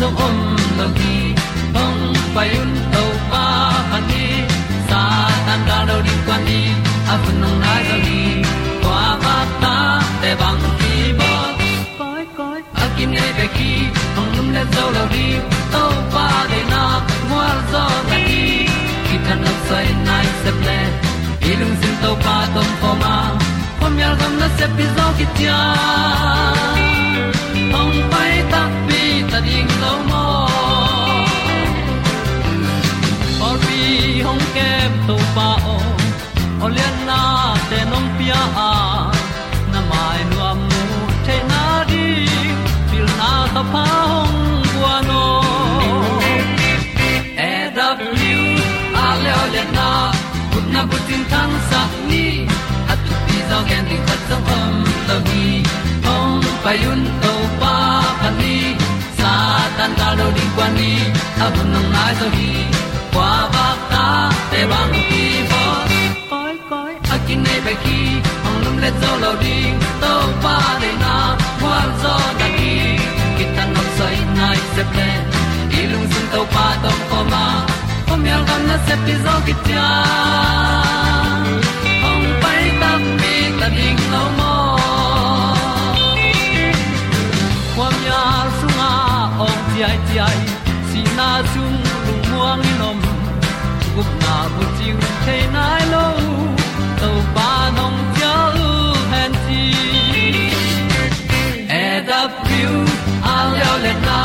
zo om lo gi hong pai un to pa han ni sa tan da do di kwan ni a bu nong nai zo ni kwa ba ta te bang ki bo koi koi a kim nei be ki hong lum le zo lo di to pa de na mo zo ta ki ki tan no sai nai se ple ilung sin to pa tom ko ma. Pom yal gam na se pi zo ki tia hom ti zo gen di khat zo om lo gi hong pai un to pa pan ni sa tan da lo di kwa ni. A bu nang mai zo gi kwa ba ta te bang ki bo koi koi a kin nei ba ki hong lum le zo lo di to pa de na kwa zo da ki ki tan nok sai nai se ple ilung sun to pa tom ko ma. Pom yal gam na se pi zo ki tia ta ding lo mo kwam ya sung a ong ti ai ti ai si na chung lu muang ni nom gup na bu chiu te nai lo to pa nong pia lu han ti e da pru a leo le na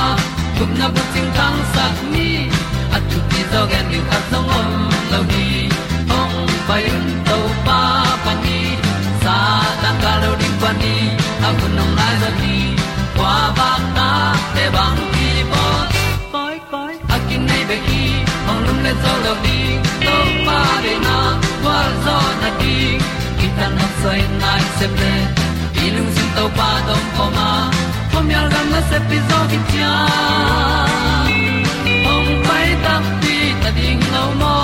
gup na bu ting tang sat ni at tu ti dog and you at no om lo ni ong pai pa ni a bu nong lai za ni kwa ba ta te bang ki bo koi koi a kin nei be ki ong lum le zo lo di to pa de na kwa zo na ki ta na sai nai se ple ilung sin to pa dom ko ma. Pom yal gam na se pi zo ki tia ong pai ta pi ta ding lo mo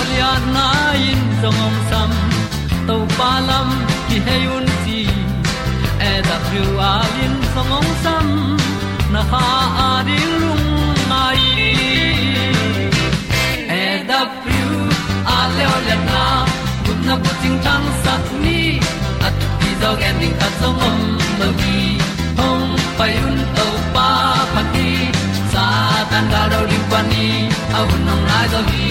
Olia na in song om sam to pa lam ki hay un ti e da thru a lin song ong sam na ha a di lung mai e da thru a le o le na kun na ko ting tang sat ni at ti dog ending ta song om lo gi hong pai un to pa pa ti sa tan da do ri pa ni au nong lai do gi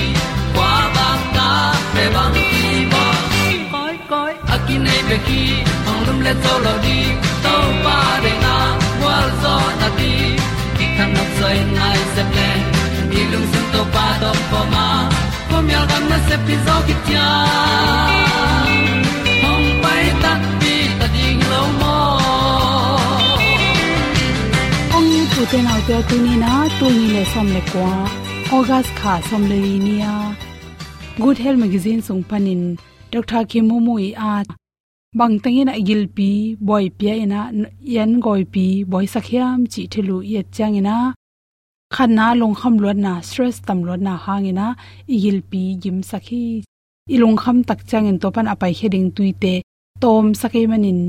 qua ba ta pe bang ki koi ki nei pe ki ong lum le to lo di to pa de na wa zo na ti ki kan nok sai nai se ple ni lung sun to pa do po ma. Po mi al gam na se pi zo ki tia ong pai ta ti ta ding lo mo ong ni tu te na te tu ni na tu ni le som le kwa august kha som le ni ya good health magazine sung panin dr kimumui a bang tangin a gilpi boy pia ina yan goi pi, boy sakhiam chi thilu ye changina khana long kham lot na stress tam lot na hangina igil pi gim sakhi. Ilong kham tak changin topan apai heading tuite, tom sakai manin,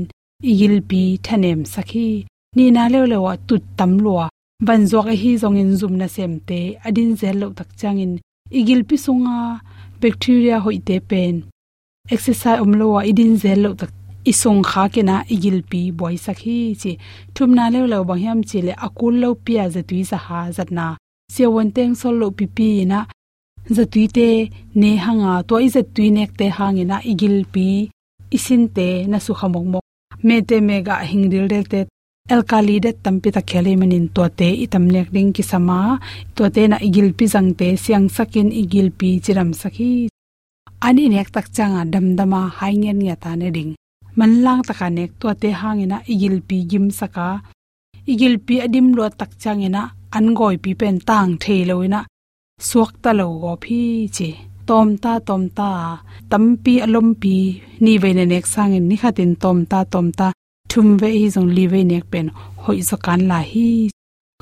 igil pi thanem sakhi. Ni na le le wa tut tam lua ban zok hi zong in zum na sem te, adin zel lo tak changin, igil pi sunga bacteria hoite pen exercise umlowa idin zel lo tak isong kha ke na igil pi boy sakhi chi. Thumna le lo bang hiam chi le akul lo pia za tui sa ha zat na. Se won teng sol lo pi pi na za tui te ne hanga to i za tui nek te hangina igil pi isin te na su khamong mo me te mega hingril del te alkali de tampi ta khele manin to te itam nek ding ki sama to te na igil pi jang te siang sakin igil pi chiram sakhi ani nek tak changa damdama haingen ya ta ne ding. Manlang taka nek to te hangena igil pi gim saka. Igil pi adim lo tak changena angoi pi pen tang theiloina suak ta lo go phi che tom ta tom ta. Tampi alom pi. Ni ve ne nek sang ni khatin tom ta tom ta. Thum ve hi zong li ve nek pen hoi zo kan la hi.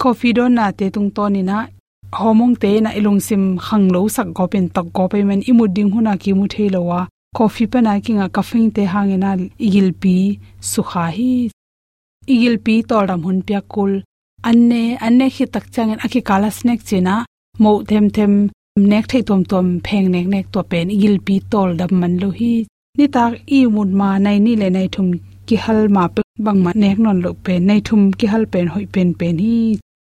Coffee do na te tung to ni na homong te na ilung sim khang lo sak go pen tak go pe men imu ding huna ki mu the lowa coffee pa na ki nga kafing te hangena igil pi sukha hi. Igil pi tol ram hun pya kul. Anne anne khi tak changen akhi kala snack china mo them them nek thei tom tom pheng nek nek to pen igil pi tol dam man lo hi. Ni tak i mun ma nai ni le nai thum ki hal ma pe bang ma nek non lo pe nai thum ki hal pen hoi pen pen hi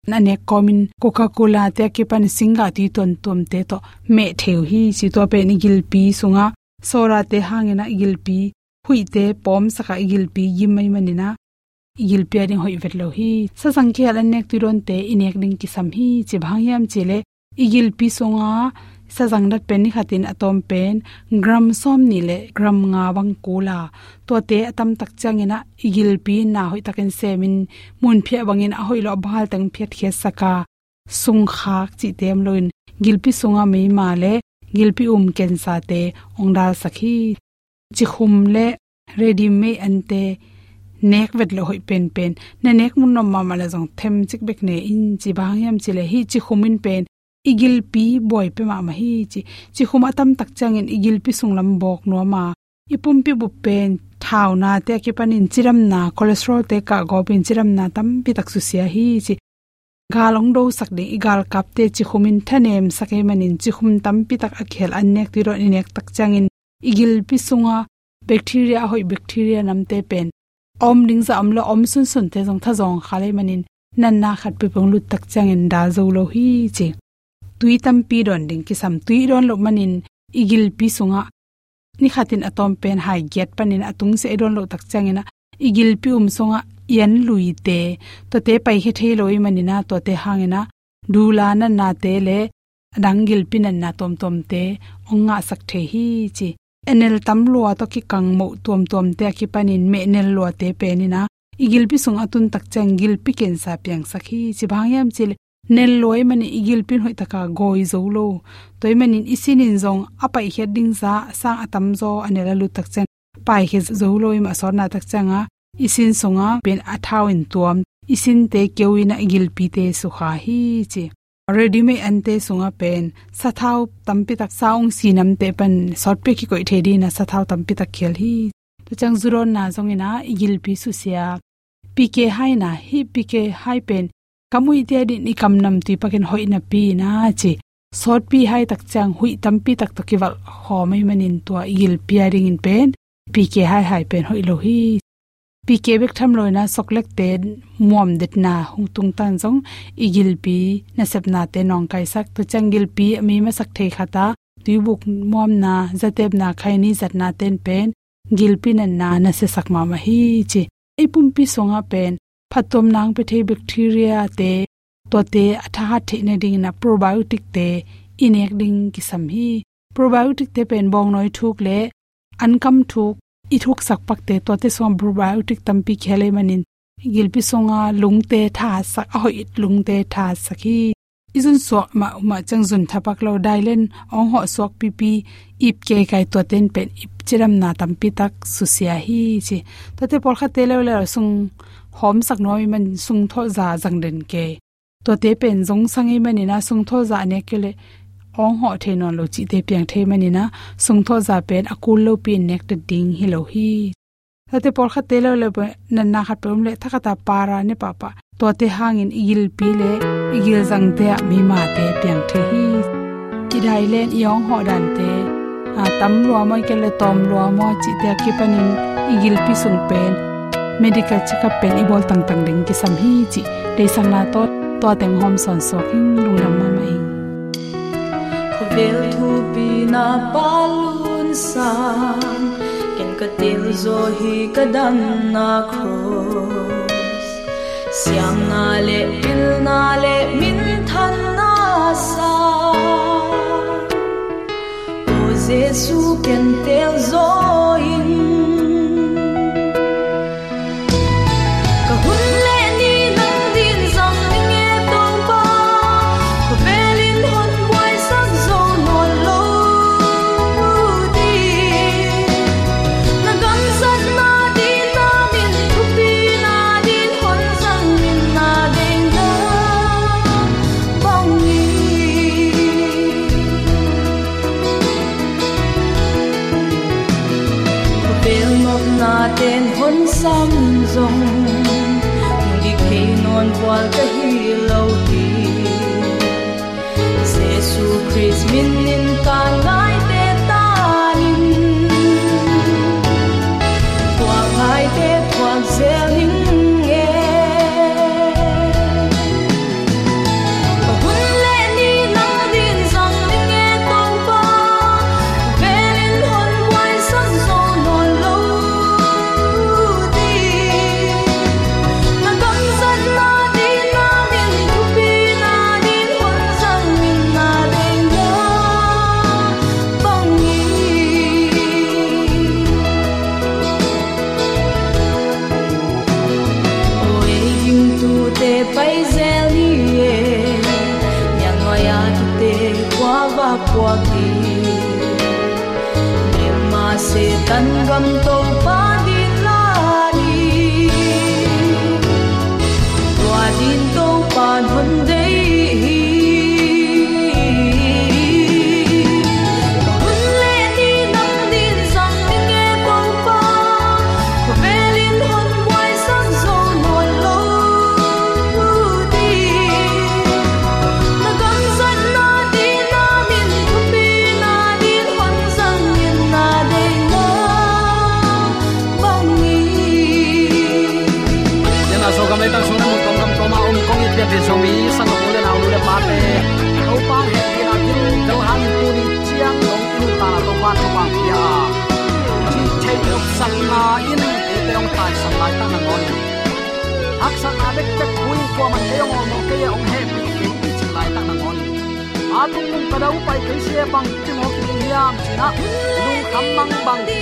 na nek komin coca cola te ke pan singa ti ton tom te to, me theu hi si to pe ni gil pi, sunga, sora te hangena igil pi, hui te, pom, saka, igil pi yimai manina igil pi ading hoi vet lo hi sa sangkhe alan nek turon te, inek ding ki sam hi che bhangyam chele, igil pi songa sa jangdat pen ni khatin atom pen, gram som ni le, gram nga wang kula to te atam tak changena igil pi na hoi takin semin, mun phia bangin a hoi lo bhal tang phet khe saka. Sung khak chi tem loin gilpi sunga me ma le gilpi um ken sa te ongdal sakhi chi khum le, ready me ante nek vet lo hoi pen pen. Na nek mun no ma mala jong them chik bek ne, in chi bang yam chile hi chi khumin pen igil pi boy pe ma ma hi chi. Chi khuma tam tak chang in igil pi sung lam bok no ma. Ipum pi bu pen, thau na te ki panin chiram na, cholesterol te ka go pin chiram na tam pi tak su sia hi chi. Galong do sak de igal kap te chi khumin thanem sakai manin chi khum tam pi tak akhel annek ti ro inek tak changin igil pi sunga, bacteria hoi bacteria nam te pen. Om ding za amlo om sun sun te jong tha jong khale manin nan na khat pi pung lut tak changin da zo lo hi chi tui tam pi don ding ki sam tui don lo manin igil pi sunga ni khatin atom pen hai get panin atung se don lo tak changena. Igil pi um songa yan lui te. To te pai he the loi manina, to te hangena. Dula na na te le dangil pinan na tom tom te. Onga sak the hi chi. Enel tam lua to ki kang mo tom tom te ki panin me nel lua te penina na igil pi sung atun tak changil pi ken sa piang sakhi chi bhangyam chil nel loi mani igil pin hoi taka goi zo lo. Toy manin isin in zong apai he ding za sang atam zo anela lu tak chen pai he zo lo im asor na tak changa isin songa pen athau in tuam. Isin te kewina igil pi te su kha hi chi. Already me ante sunga pen. Sathau tampi tak saung sinam te pan sort pe ki koi thedi na sathau tampi tak khel hi. To chang zuron na zongina igil pi su sia. Pk hai na hi pk hai pen. Kamui te di ni kam nam ti pakin hoi na pi na chi sot pi hai tak chang hui tampi tak to ki wal ho mai manin to igil pi ring in pen pi ke hai hai pen hoi lo hi pi ke bek tham loina soklek te muam det na hung tung tan jong igil pi na sep na te nong kai sak to chang gil pi mi ma sak thei khata tuibuk muam na zatep na khaini zat na ten pen gilpi na na na se sak ma ma hi chi ipum pi songa pen phatom nang pe the bacteria te to te atha ha the na ding na probiotic te, inek ding ki sam hi. Probiotic te pen bong noi thuk le, ankam thuk i thuk sak pak te to te som probiotic tam pi khele manin. Gilpi songa lungte tha sak a hoi lungte tha sakhi izun so ma ma changjun thapak lo dailen ong ho sok pi pi, ip ke kai to ten pen ip chiram na tampi tak susia hi chi. To te por kha te le le sung หอมสักน้อยมันสุงโทจาจังเดินเกตัวเตเป็นจงสังใอ้มันนี่นะสุงโทจาเนี่ยก็เลยอองหอเทนอนโลจิเตเปียงเทมันนี่นะสุงโทจาเป็นอกูลโลปีนเน็กตัดดิงฮิโลฮีถ้าเตปอลขัดเตลเลยนันนาขัดเปิมเลยถ้าขัดปาราเนี่ยป้าป้าตัวเตห่างอินอีกิลปีเลยอีกิลจังเตะมีมาเตเปียงเทฮีกิไดเล่นยองหอดันเตอาตำรัวมอยกันเลยตอมรัวมอจิเตะกิปันินอีกิลปีสุงเป็น medical checkup pen ibol tang tang ding ki sam hi chi. De sang na to to teng hom son so king lung lam ma mai vel thu pi na palun san, ken ka til zo hi ka dan na cross. Siang na le pil na le min than na sa. O jesu ken tel zo in ten hon non hi Christ min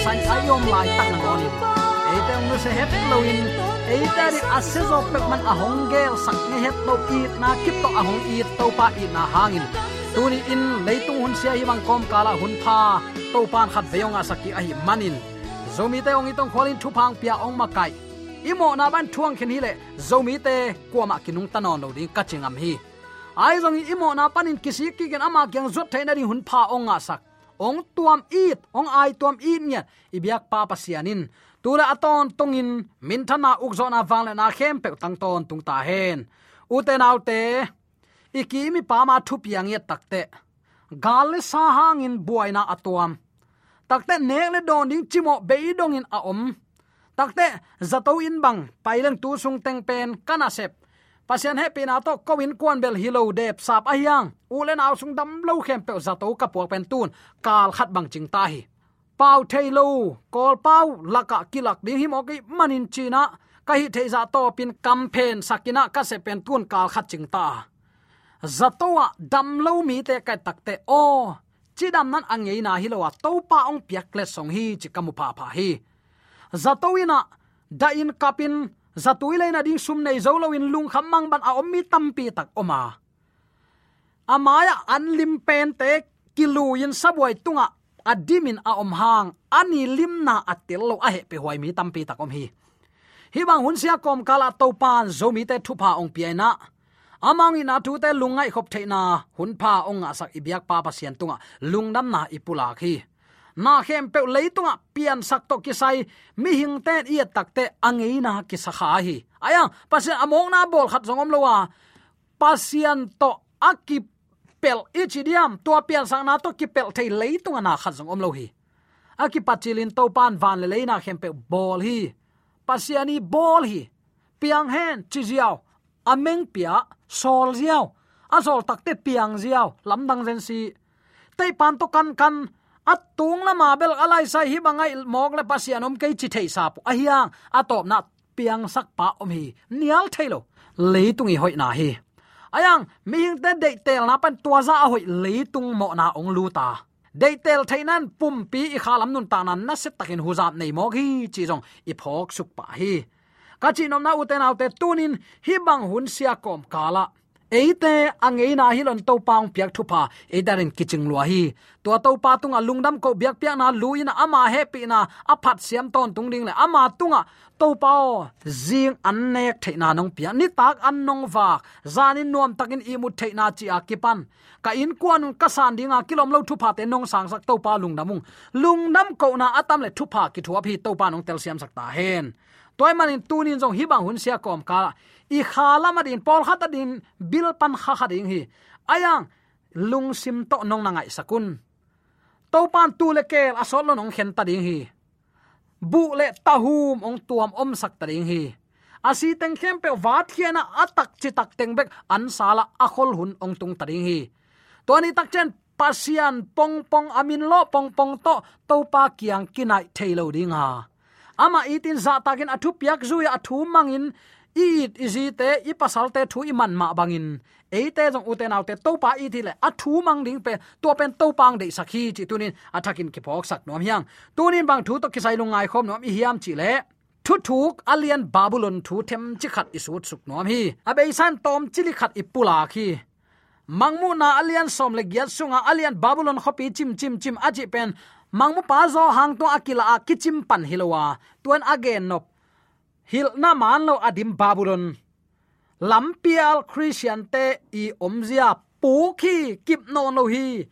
sai sai yom lai ta na ngoni e te ong se het lo in eita ri asezo pek man ahong gel sak ne het lo i na kip to ahong i to pa i na hangin tuni in leitung hun sia hi bang kom kala hun pha to pan khat veyonga saki a hi manin zomi te ong itong kholin thu phang pia ong makai imo na ban thuang khen hi le zomi te kwama kinung tanon lo ding kachingam hi. Ai zong imo na panin kisi ki gen ama kyang zot thaina ri hun pha ong nga sak ong tuam it, ong ai tuam it nya ibyak pa pasianin tula aton tungin min thana ukzona wangle na khem pe tang ton tung ta hen. Uten autte ikimi pa ma thu piang ye takte gal sa hangin buaina atuam takte nek le don ding chimo be dong in a om. Takte zato in bang pailang tu sung teng pen, kana sep pasian he pina to kowin kwan bel hilo dep sap ahyang ulen aw sung dam lo khem pe zato ka puak pen tun kal khat bang ching ta hi. Pau thailo kol pau laka kilak ding hi moki manin china ka hi theiza to pin campaign sakina ka se pen tun kal khat ching ta. Zatowa dam lo mi te kai takte o. Chi dam nan angei na hi lowa to pa ong piak le song hi chi kamu pa pa hi. Zatoina da in kapin za à tui à na ding sum nei zo lo in lung kham mang ban a om mi tampi tak oma amaya anlim pen te kilu in saboi tunga adimin a om hang ani limna atil lo a he pe huai mi tampi takom hi. Hi bang hun sia kom kala to pan zomi te thu pa ong pi na. À Amang ina tu te lungai khop theina hun pa ong a sak ibyak pa pa sian tunga lungnam na ipula khi na hem pe leitunga pian sak to kisai, mi hing ten i takte angei na ki sakha hi. Aya, pasien among na bol khat zongom lowa pasian to akip pel ichidiam tua pian sang na to ki pel thei leitung na khat zongom lo hi. Aki pachilin to pan van le leina hem pe bol hi. Pasiani bol hi. Piang hen, chi jiao ameng pia, sol jiao azol takte piang jiao lamdang zen si. Tei pan to kan kan atung lama bel alai sai hi bangai mok le pasianom kei chi thei sa pu ahiang atop na piang sak pa om hi. Nial thailo leitung i hoi na hi. Ayang mi hing te de tel na pan tua za a hoi leitung mo na ong lu ta. De tel thainan pum pi i khalam nun ta nan na se takin huzap nei mok hi chi jong i phok suk pa hi. Ka chi nom na uten autte tunin, hi bang hun sia kom kala eite angei na hilon to paung piak thupa edarin kiching lua hi. To to pa tunga lungdam ko biak piak na luin ama happy na. Aphat siam ton tung ding le ama tunga. To pao zing an nek theina nong pia ni tak an nong wa zanin nuam takin i mu theina chi akipan ka in kwan ka san dinga kilom lo thu pa te nong sang sak to pa lungdamung lungdam ko na atam le thu pa ki thu phi to pa nong tel siam sak ta hen. Toy manin tunin jong hi bang hun sia kom ka i khalama din pol khata din, bil pan kha kha ding hi. Ayang, lung sim to nong nangai sakun. To pan tu le ke asol nong khen ta ding hi. Bu le tahum ong tuam om sak ta ding hi. Asi teng khem pe wat khiana atak chi tak teng bek, an sala akhol hun ong tung ta ding hi. To ni tak chen, pasian pong pong amin lo pong pong to to pa kiang kinai thailo ding ha. Ama itin za takin athu piak zuya athu mangin it izi te i pasal te thu i man ma bangin eite jong uten autte to pa i thile a thu mang ding pe to pen to pang de sakhi chi tunin athakin ki phok sak nom hiang tunin bang thu to ki sai lungai khom nom i hiam chi le thu thuk alien babylon thu them chi khat isut suk nom hi abei san tom chili khat ipula khi mangmu na alien som le gyat sunga alien babylon khopi chim chim chim aji pen mangmu pa zo hang to akila a kichim pan hilowa tuan again nop hil na man lo adim babylon lampial christian te i omzia pu khi kip non lo hi.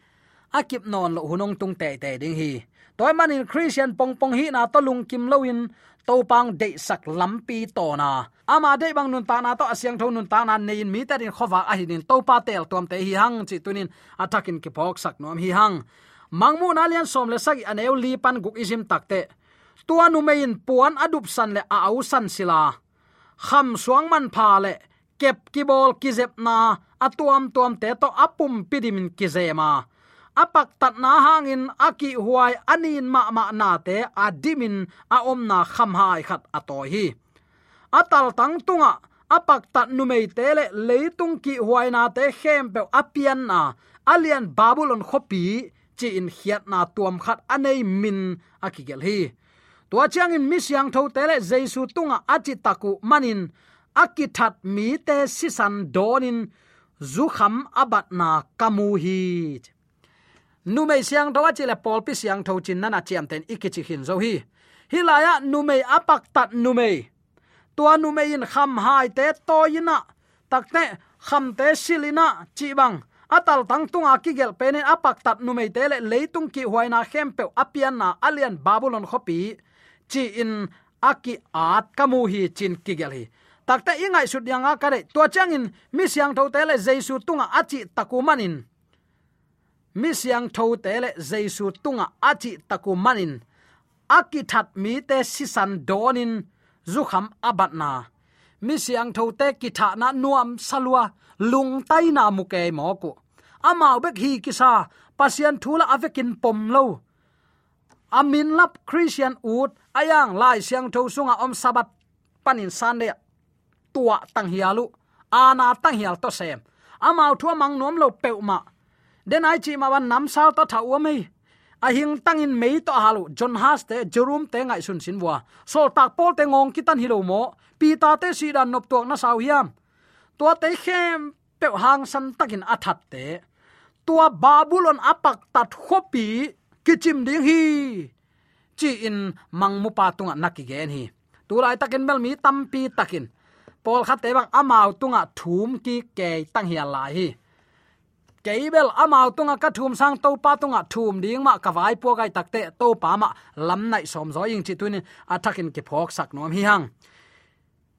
A kip non lo hunong tung te te ding hi. Toy manin christian pong pong hi na to lung kim lo in. To pang de sak lampi to na. Ama de bang nun ta na to asyang thon nun ta na nein mi ta din khowa a hin to pa tel tom te hi hang, chi tunin atakin ki pok sak nom hi hang. Mangmu na lian som le sagi aneu li pan guk izim takte tua nu mein puan adup san le a au san sila. Kham suang man pha le kep ki bol ki zep na, atuam tuam te to apum pidimin ki zema apak tat na hangin aki huai anin ma ma na te adimin a om na kham hai khat atoi hi. Atal tang tunga, apak tat nu mei te le leitung ki huai na te khem pe apian na. Alian babylon khopi, chi in hiat na tuam khat anei min akigel hi tua chiang in misyang tho tele jesu tunga achi taku manin akithat mi te sisan donin, zu kham abat na kamu hi. Nu mei siang tho achi le pol pi siang tho chin nana chiam ten ikichi hin zo hi. Hilaya nu mei apak tat nu mei. Tua nu mei in kham hai te to ina takte kham te silina chi bang. Atal tang tunga ki gel penen apak tat nu mei te le leitung ki huaina khempe apian na alian babylon khopi chi in aki at kamu hi chin kigel hi takta ingai sut yang a kare to changin mi siang tho tele jaisu tunga achi takumanin. Mi siang tho tele jaisu tunga achi takumanin. Aki that mi te sisan donin zukham abatna mi siang tho te ki tha na nuam salwa lung tai na mu ke mo ko amao bek hi kisa pasian thula avekin pom lo amin lap christian ut ayang lai siang tho sunga om sabat, panin sande tua tang hialu ana tang hial to sem amau thua mang nom lo peuma den ai chi ma wan nam sao ta thau mai a hing tangin mei to halu john has te, jerum te ngai sun sin wa sol tak pol te ngong kitan hilo mo pi ta te si dan nop tuak na sao hiam, tua te khem pe hang san takin athat te, tua babylon apak tat khopi kichim ding hi. Chi in mang mu pa tunga naki gen hi. Tulai takin mel mi tampi takin. Pol khat te bang amau tunga thum ki ke tang hi la hi. Keibel amau tunga ka thum sang to pa tunga thum ding ma kawai po gai takte to pa ma lam nai som zo ing chi tunin atakin ke phok sak nom hi hang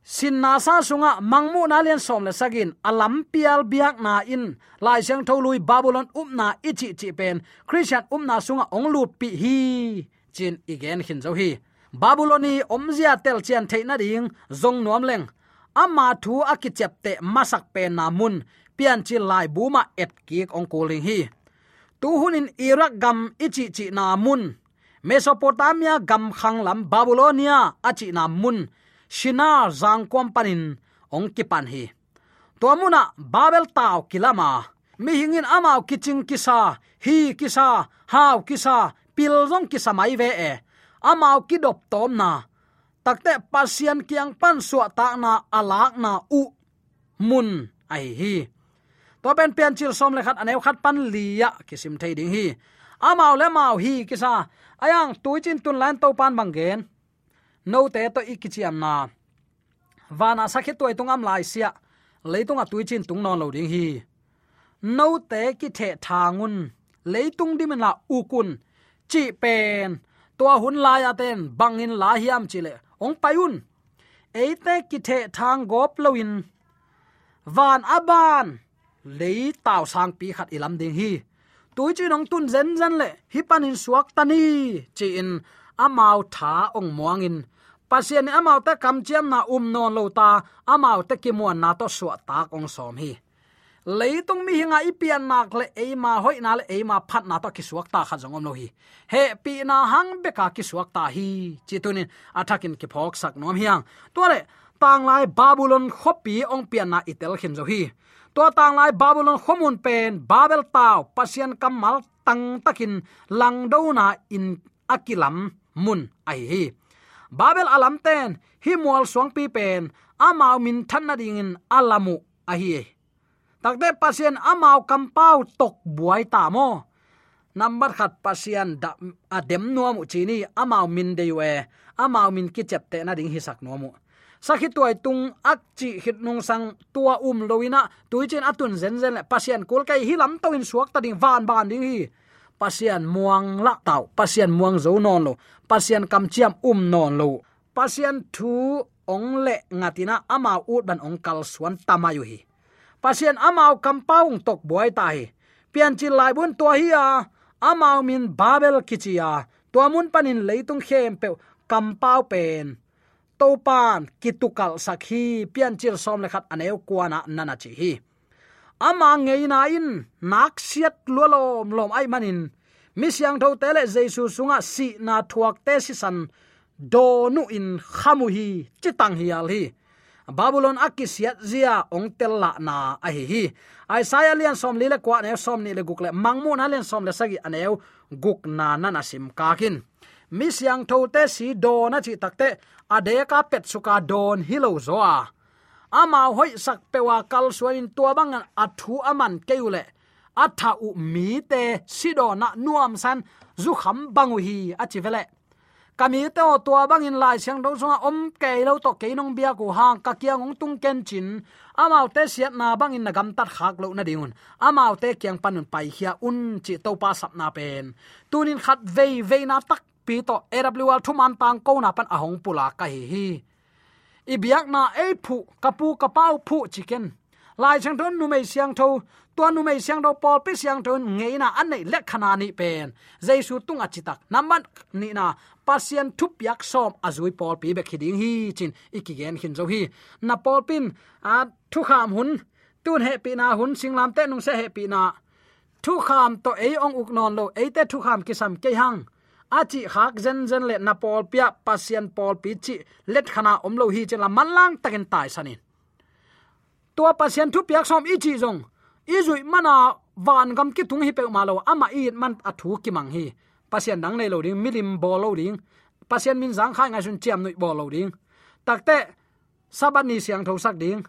sin na sa sunga mangmu na len som le sagin. Alam pial biak na in. Lai sang tholui babylon um na ichi chi pen. Christian um na sunga ong lu pi hi. Chin igen hin zo hi. Babyloni omzia tel chian theina ding. Zong nuam leng. Ama thu akichep te masak pe na mun. Pian chi lai buma et kik ong koling hi. Tu hunin iraq gam ichi chi na mun. Mesopotamia gam khang lam babylonia achi na mun shinar zang panin ong kipan hi. To muna babel taw kilama. Mi hingin amao kiching kisa, hi kisa haw kisa pilzong kisa mai ve e. Amao kidop tom na. Takte, pasian kiang pan suwa ta na alak na u mun ai hi. To ben pian chil som le khat anew khat pan liya kisim thei ding hi. Amao le mau hi kisa. Ayang tuichin tun lan to pan bangen no te to ikichiam na. Wana sakhi toy tungam lai sia. Leitunga tuichin tung non lo ding hi. No te ki the thangun leitung dimin la ukun chi pen. Tua hun la ya ten. Bangin la hiam chile ong payun eite ki the thang gop loin van aban lei tao sang pi khat ilam ding hi. Tui chi nong tun zen zen le. Hi panin suak tani chi in. Amau tha ong muangin pasien amau ta kam chiam na um non lo ta amau ta ki muan na to suwa ta kong som hi. Leitung mi hinga ipian nak le eima, hoi na le eima phat na to ki suak ta kha jongom lo hi. He, pi na hang be ka ki suak ta hi. Chitunin athakin ki phok sak nom hiang. To le, tang lai babylon khopi ong pian na itel khin zo hi. To tang lai babylon khomun pen, babel taw pasien kamal tang takin lang do na in akilam mun ai hi babel alam ten, hi mual suang pi pen, amao min than na ding in alamu a hi. Takte pasien amao kampau tok buai ta mo. Number khat pasian da adem nuam chini amao min de we amao min ki chep te na ding hi sak nuamu sakhi tuai tung ak chi hit nung sang tua um loina tuichen atun zen zen pasien kul kai hi lam to in suak ta ding van ban ding hi pasian muang la tau pasian muang zo non lo pasian kam chiam um non lo pasian thu ong le ngatina ama ut ban ong kal suan tamayu hi, pasien amau kampaung tok boy tai pian chi lai bun to hi a amau min babel kichia to mun panin leitung khem pe kampau pen to pan kitukal sakhi pian chil som le khat aneu kwana nana chi hi ama ngei na in, nak siat lolom lom ai manin. Mi siang tho tele jesu sunga si na thuak te si san. Do nu in khamu hi, chitang hi. Al hi babylon akisiat zia, ong tel la na a hi hi. Isaiah lian som lile kwa ne som ni le gukle mangmu na lian som le sagi aneu guk na na na sim kakin mi siang tho te si do na chi takte ade ka pet suka don hilo zoa ama hoi sak pewa kal suain tua bang athu aman keule atha u mi te sido na nuam san zu kham bangu hi achi vele. Kami te o tua bang in lai siang dong songa om ke lo to ke nong bia ku hang ka kia ngong tung ken chin. Amau te siat na bang in nagam tat khak lo na diun. Amau te kyang panun pai hia un chi to pa sap na pen. Tunin khat vei vei na tak pi to awl thu man tang ko na pan ahong pula ka hi hi. Ibiak na e phu kapu kapau phu chicken lai chang thon nu mei siang tho tua nu mei siang do pol pi siang thon ngei na an nei lekhana ni pen jaisu tung achitak naman ni na pasien thup yak som azui pol pi be khiding hi chin ikigen hin zo hi na pol pin a thu kham hun tun he pi na hun singlam te nung se he pi na thu kham to ei ong uk non lo ei te thu kham kisam ke hang achi khak zen zen le na pol pia, pasien pol pi chi, let khana om lo hi chela manlang takin tai sanin. Tua pasien thu piak som i chi zong. I zui mana van gam ki tung hi pe ma lo, ama i man athu ki mang hi. Pasien nang nei lo ding, milim bol lo ding. Pasien min zang khai ngai sun chiam noi bol lo ding. Takte sabani siang tho sak ding.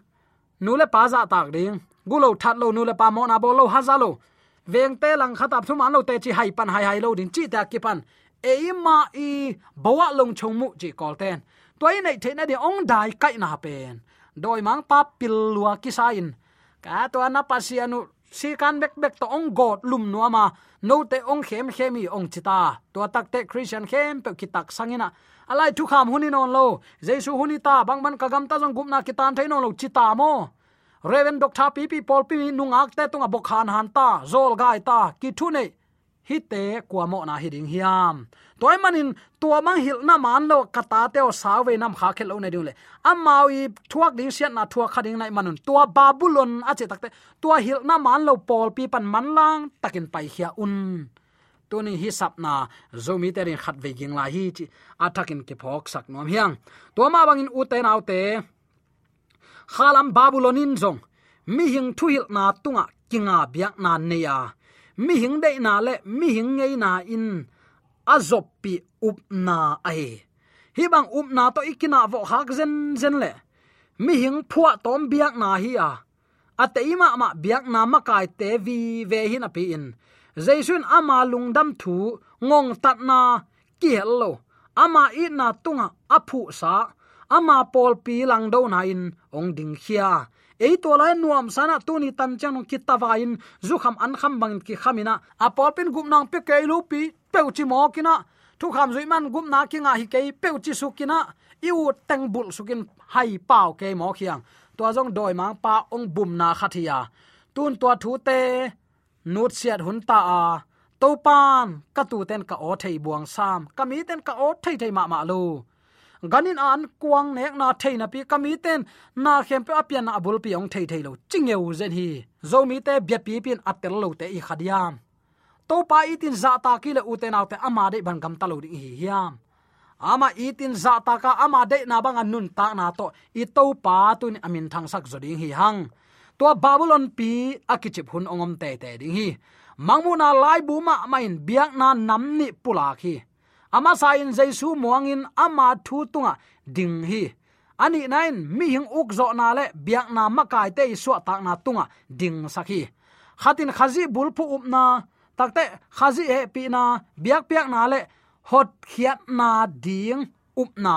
Nule pa za tak ding. Gulo that lo nule pa mo na bol lo, ha lo. Veng te lang khatap thu man lo te chi hai pan hai hai lo ding, chi ta ki pan eima i bawa long chong mu chi kol ten. Toy nei the na de ong dai kai na pen. Doi mang pa pil lua ki sain. Ka to na pasianu si kan bek bek to ong god lum nu ama no te ong khem khemi ong chita to tak te christian khem pe kitak sangina alai thu kham huni non lo. Jesu huni ta, bang ban kagam ta jong gumna kitan thain non lo chita mo. Reven doctor pi pi pol pi nungak te tunga bokhan han ta. Zol gai ta, ki thu nei hi te kwa mo na hi ding hiam. Toy manin, tua mang hil na man lo kata te o ve nam kha khel lo ne ding le amau thuak ding sian na thuak khading nai manun. Tua babulon a che takte tua hil na man lo pol pi pan man lang, takin pai hia un. Tuni hi sapna zomi terin khat ve ging la hi chi atakin ke phok sak nom hiang. To ma bangin u te nau te. Khalam babulonin zong. Mi hing thu hil na tunga kinga biak na neya ya mi hing dei na le mi hing ngei na in. Azop pi up na ai. Hi bang up na to ikina vo hak zen zen le. Mi hing phua tom biak na hi a. Ateima ma biak na ma kai te vi ve hin api in. Jaisun ama lungdam thu, ngong tat na ki hello ama i na tunga aphu sa. Ama pol pi lang do na in, ong ding khia ei to lai nuam sana tu ni tan chang ki tawa in zu kham an kham bang ki khamina. A pol pin gum nang pe ke lu pi pe chi mo kina. Thu kham zui man gum na ki nga hi ke pe chi su kina. Iu teng bul sukin hai pau ke mo khiang. To jong doi mang pa ong bum na khathia tun to thu te, nut siat hun ta a. To pan ka tu ten ka o thei buang sam. Ka mi ten ka o thei thei ma ma lu ganin an kuang nek na theina pi kami ten, na khem pe apian na abul pi ong thei thei lo. Chingeu zen hi. Zomi te bia pi pin atel lo te i khadiam. To pa itin za ta ki le uten autte ama de ban gam ta lo ding hi hiam. Ama itin za ta ka ama de na bang nun ta na to, i to pa tu amin thang sak zo ding hi hang. To babylon pi akichip hun ongom te te ding hi. Mangmu na lai bu ma main biak na nam ni pula khi ama sa in jaisu muangin ama thu tunga. Ding hi. Ani nain, mi hing uk zo na le, biak na makai te su tak na tunga. Ding sakhi khatin khazi bulphu upna takte khazi he pi na. Biak piak na le, hot khiat na ding upna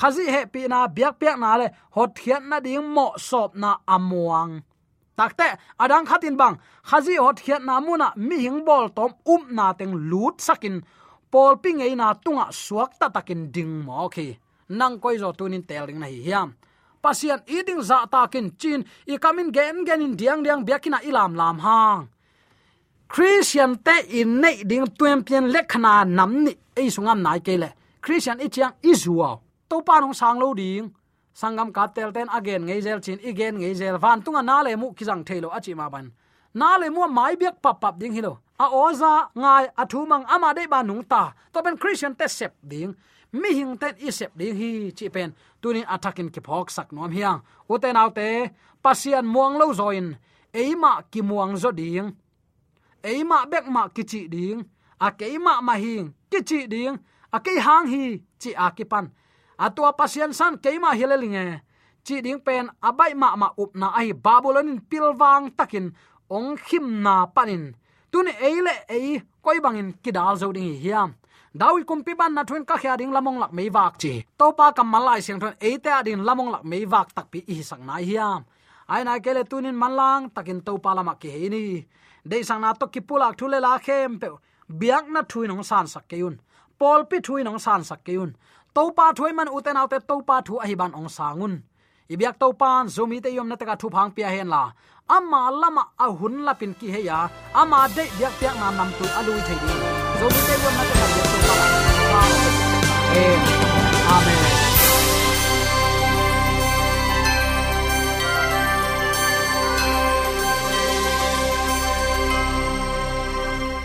khazi he pi na, biak piak na le, hot khiat na ding mo sop na amuang. Takte adang khatin bang. Khazi hot khiat na muna mi hing bol tom um na teng lut sakin pol ping ei na tunga suak ta takin ding mo khi. Nang koi zo tunin teling na hi hiam. Pasian eating za dạ ta kin chin i kamin gen gen in diang diang biakina ilam lam hang. Christian te in nei ding tuem pian lekhana nam ni ei sungam nai kele christian i chiang israel to pa nong sang lo ding sangam ka tel ten again ngei zel chin again ngei zel van tunga na le mu kizang thelo achi ma ban na le mu mai biak pap pap ding hilo a oza ngai athu mang ama de ba nung ta. To ben christian te sep ding. Mi hing te i sep ding hi, chi pen. Tuni attacking ki phok sak nom hiang. Uten autte pasian muang lo zoin. Eima ki muang zo ding. Eima bek ma ki chi ding. A keima ma hing ki chi ding. A ke hang hi chi a ki pan. A tua pasian san keima hilelinge chi ding pen abai ma ma up na ai babulonin pilwang takin. Ong khim na panin tun eile ei, koi bangin kidal zo ding hiam. Dawi kumpi ban na thun ka khya ding lamong lak mei wak chi. To pa kam malai siang thon ei eite adin lamong lak mei wak tak pi i sang na hiam. Ai na kele tunin manlang takin to pa lama ki ni. Dei sang na to ki kipulak thule la khem pe biak na thui nong san sak keun pol pi thui nong san sak keun to pa thui man uten autte to pa thu ahi ban ong sangun ibyak to pan zomi te yom na taka thu phang pia hen la. Ama lama a hun la pin ki he ya ama de byak pya nam nam tu alui thei di. Zomi te yom na taka yom to pa amen.